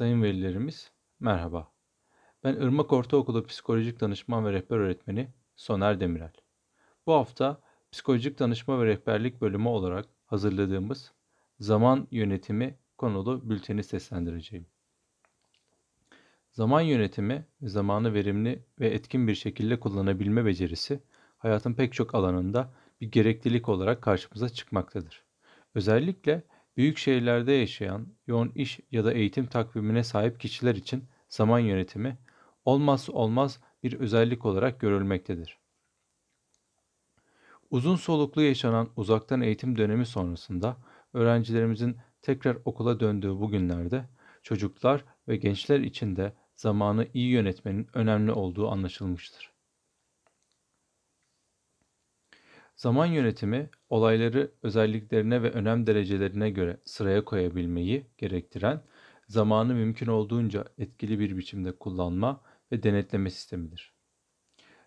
Sayın velilerimiz, merhaba. Ben Irmak Ortaokulu Psikolojik Danışman ve Rehber Öğretmeni Soner Demirel. Bu hafta Psikolojik Danışma ve Rehberlik bölümü olarak hazırladığımız Zaman Yönetimi konulu bülteni seslendireceğim. Zaman yönetimi ve zamanı verimli ve etkin bir şekilde kullanabilme becerisi hayatın pek çok alanında bir gereklilik olarak karşımıza çıkmaktadır. Özellikle büyük şehirlerde yaşayan, yoğun iş ya da eğitim takvimine sahip kişiler için zaman yönetimi olmazsa olmaz bir özellik olarak görülmektedir. Uzun soluklu yaşanan uzaktan eğitim dönemi sonrasında öğrencilerimizin tekrar okula döndüğü bu günlerde çocuklar ve gençler için de zamanı iyi yönetmenin önemli olduğu anlaşılmıştır. Zaman yönetimi, olayları özelliklerine ve önem derecelerine göre sıraya koyabilmeyi gerektiren, zamanı mümkün olduğunca etkili bir biçimde kullanma ve denetleme sistemidir.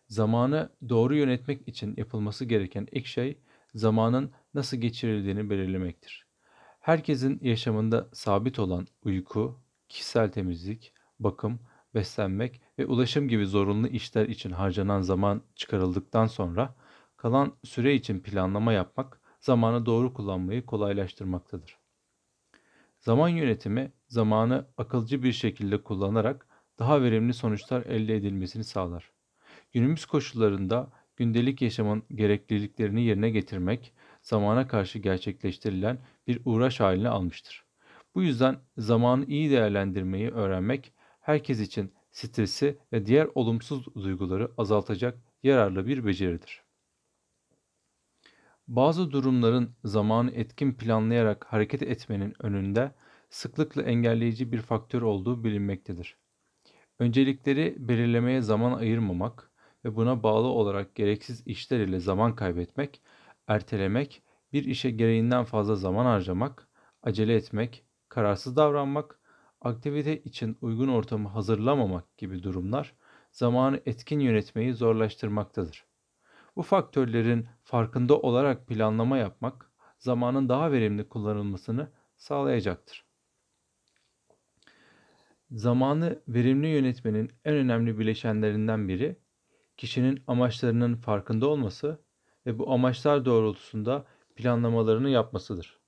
Zamanı doğru yönetmek için yapılması gereken ilk şey, zamanın nasıl geçirildiğini belirlemektir. Herkesin yaşamında sabit olan uyku, kişisel temizlik, bakım, beslenmek ve ulaşım gibi zorunlu işler için harcanan zaman çıkarıldıktan sonra kalan süre için planlama yapmak zamanı doğru kullanmayı kolaylaştırmaktadır. Zaman yönetimi zamanı akılcı bir şekilde kullanarak daha verimli sonuçlar elde edilmesini sağlar. Günümüz koşullarında gündelik yaşamın gerekliliklerini yerine getirmek zamana karşı gerçekleştirilen bir uğraş haline almıştır. Bu yüzden zamanı iyi değerlendirmeyi öğrenmek herkes için stresi ve diğer olumsuz duyguları azaltacak yararlı bir beceridir. Bazı durumların zamanı etkin planlayarak hareket etmenin önünde sıklıkla engelleyici bir faktör olduğu bilinmektedir. Öncelikleri belirlemeye zaman ayırmamak ve buna bağlı olarak gereksiz işler ile zaman kaybetmek, ertelemek, bir işe gereğinden fazla zaman harcamak, acele etmek, kararsız davranmak, aktivite için uygun ortamı hazırlamamak gibi durumlar zamanı etkin yönetmeyi zorlaştırmaktadır. Bu faktörlerin farkında olarak planlama yapmak zamanın daha verimli kullanılmasını sağlayacaktır. Zamanı verimli yönetmenin en önemli bileşenlerinden biri kişinin amaçlarının farkında olması ve bu amaçlar doğrultusunda planlamalarını yapmasıdır.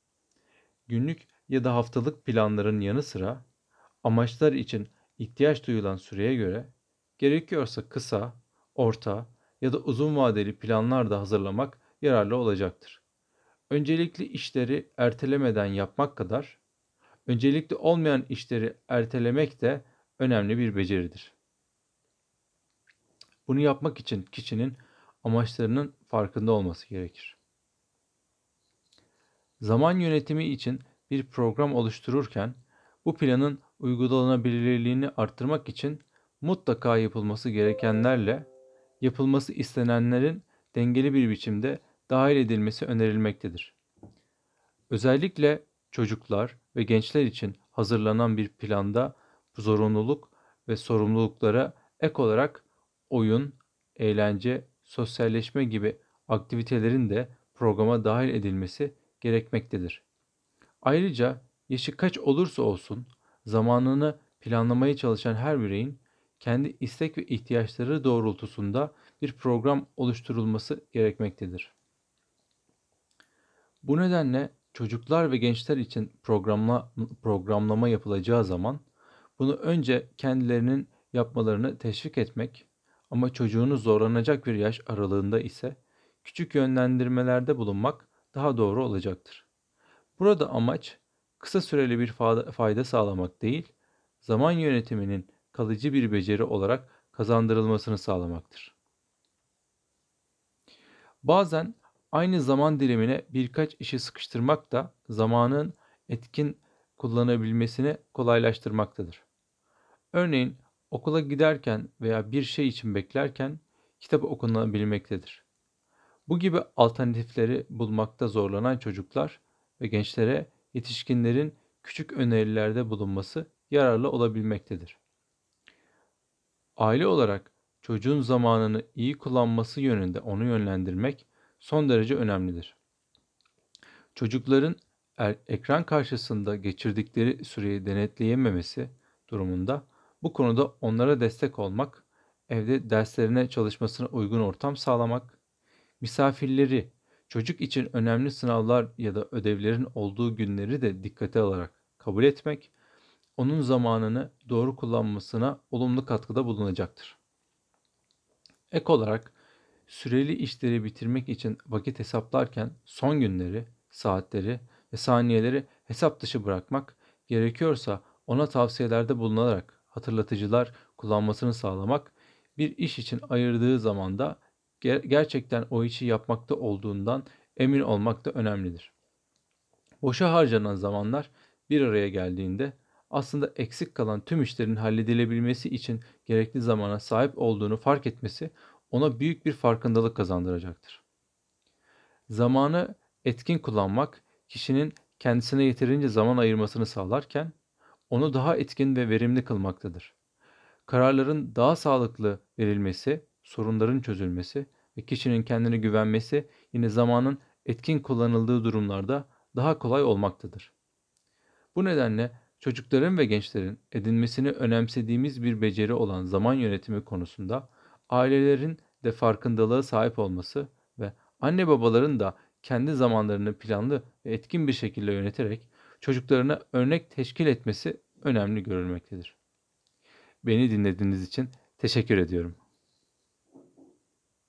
Günlük ya da haftalık planların yanı sıra amaçlar için ihtiyaç duyulan süreye göre gerekiyorsa kısa, orta ya da uzun vadeli planlar da hazırlamak yararlı olacaktır. Öncelikli işleri ertelemeden yapmak kadar öncelikli olmayan işleri ertelemek de önemli bir beceridir. Bunu yapmak için kişinin amaçlarının farkında olması gerekir. Zaman yönetimi için bir program oluştururken bu planın uygulanabilirliğini arttırmak için mutlaka yapılması gerekenlerle yapılması istenenlerin dengeli bir biçimde dahil edilmesi önerilmektedir. Özellikle çocuklar ve gençler için hazırlanan bir planda zorunluluk ve sorumluluklara ek olarak oyun, eğlence, sosyalleşme gibi aktivitelerin de programa dahil edilmesi gerekmektedir. Ayrıca yaşı kaç olursa olsun zamanını planlamaya çalışan her bireyin kendi istek ve ihtiyaçları doğrultusunda bir program oluşturulması gerekmektedir. Bu nedenle çocuklar ve gençler için programla, programlama yapılacağı zaman bunu önce kendilerinin yapmalarını teşvik etmek ama çocuğunu zorlanacak bir yaş aralığında ise küçük yönlendirmelerde bulunmak daha doğru olacaktır. Burada amaç kısa süreli bir fayda sağlamak değil, zaman yönetiminin kalıcı bir beceri olarak kazandırılmasını sağlamaktır. Bazen aynı zaman dilimine birkaç işi sıkıştırmak da zamanın etkin kullanabilmesini kolaylaştırmaktadır. Örneğin okula giderken veya bir şey için beklerken kitap okunabilmektedir. Bu gibi alternatifleri bulmakta zorlanan çocuklar ve gençlere yetişkinlerin küçük önerilerde bulunması yararlı olabilmektedir. Aile olarak çocuğun zamanını iyi kullanması yönünde onu yönlendirmek son derece önemlidir. Çocukların er, ekran karşısında geçirdikleri süreyi denetleyememesi durumunda bu konuda onlara destek olmak, evde derslerine çalışmasına uygun ortam sağlamak, misafirleri çocuk için önemli sınavlar ya da ödevlerin olduğu günleri de dikkate alarak kabul etmek, onun zamanını doğru kullanmasına olumlu katkıda bulunacaktır. Ek olarak süreli işleri bitirmek için vakit hesaplarken son günleri, saatleri ve saniyeleri hesap dışı bırakmak, gerekiyorsa ona tavsiyelerde bulunarak hatırlatıcılar kullanmasını sağlamak, bir iş için ayırdığı zamanda ger- gerçekten o işi yapmakta olduğundan emin olmak da önemlidir. Boşa harcanan zamanlar bir araya geldiğinde aslında eksik kalan tüm işlerin halledilebilmesi için gerekli zamana sahip olduğunu fark etmesi ona büyük bir farkındalık kazandıracaktır. Zamanı etkin kullanmak kişinin kendisine yeterince zaman ayırmasını sağlarken onu daha etkin ve verimli kılmaktadır. Kararların daha sağlıklı verilmesi, sorunların çözülmesi ve kişinin kendine güvenmesi yine zamanın etkin kullanıldığı durumlarda daha kolay olmaktadır. Bu nedenle çocukların ve gençlerin edinmesini önemsediğimiz bir beceri olan zaman yönetimi konusunda ailelerin de farkındalığa sahip olması ve anne babaların da kendi zamanlarını planlı ve etkin bir şekilde yöneterek çocuklarına örnek teşkil etmesi önemli görülmektedir. Beni dinlediğiniz için teşekkür ediyorum.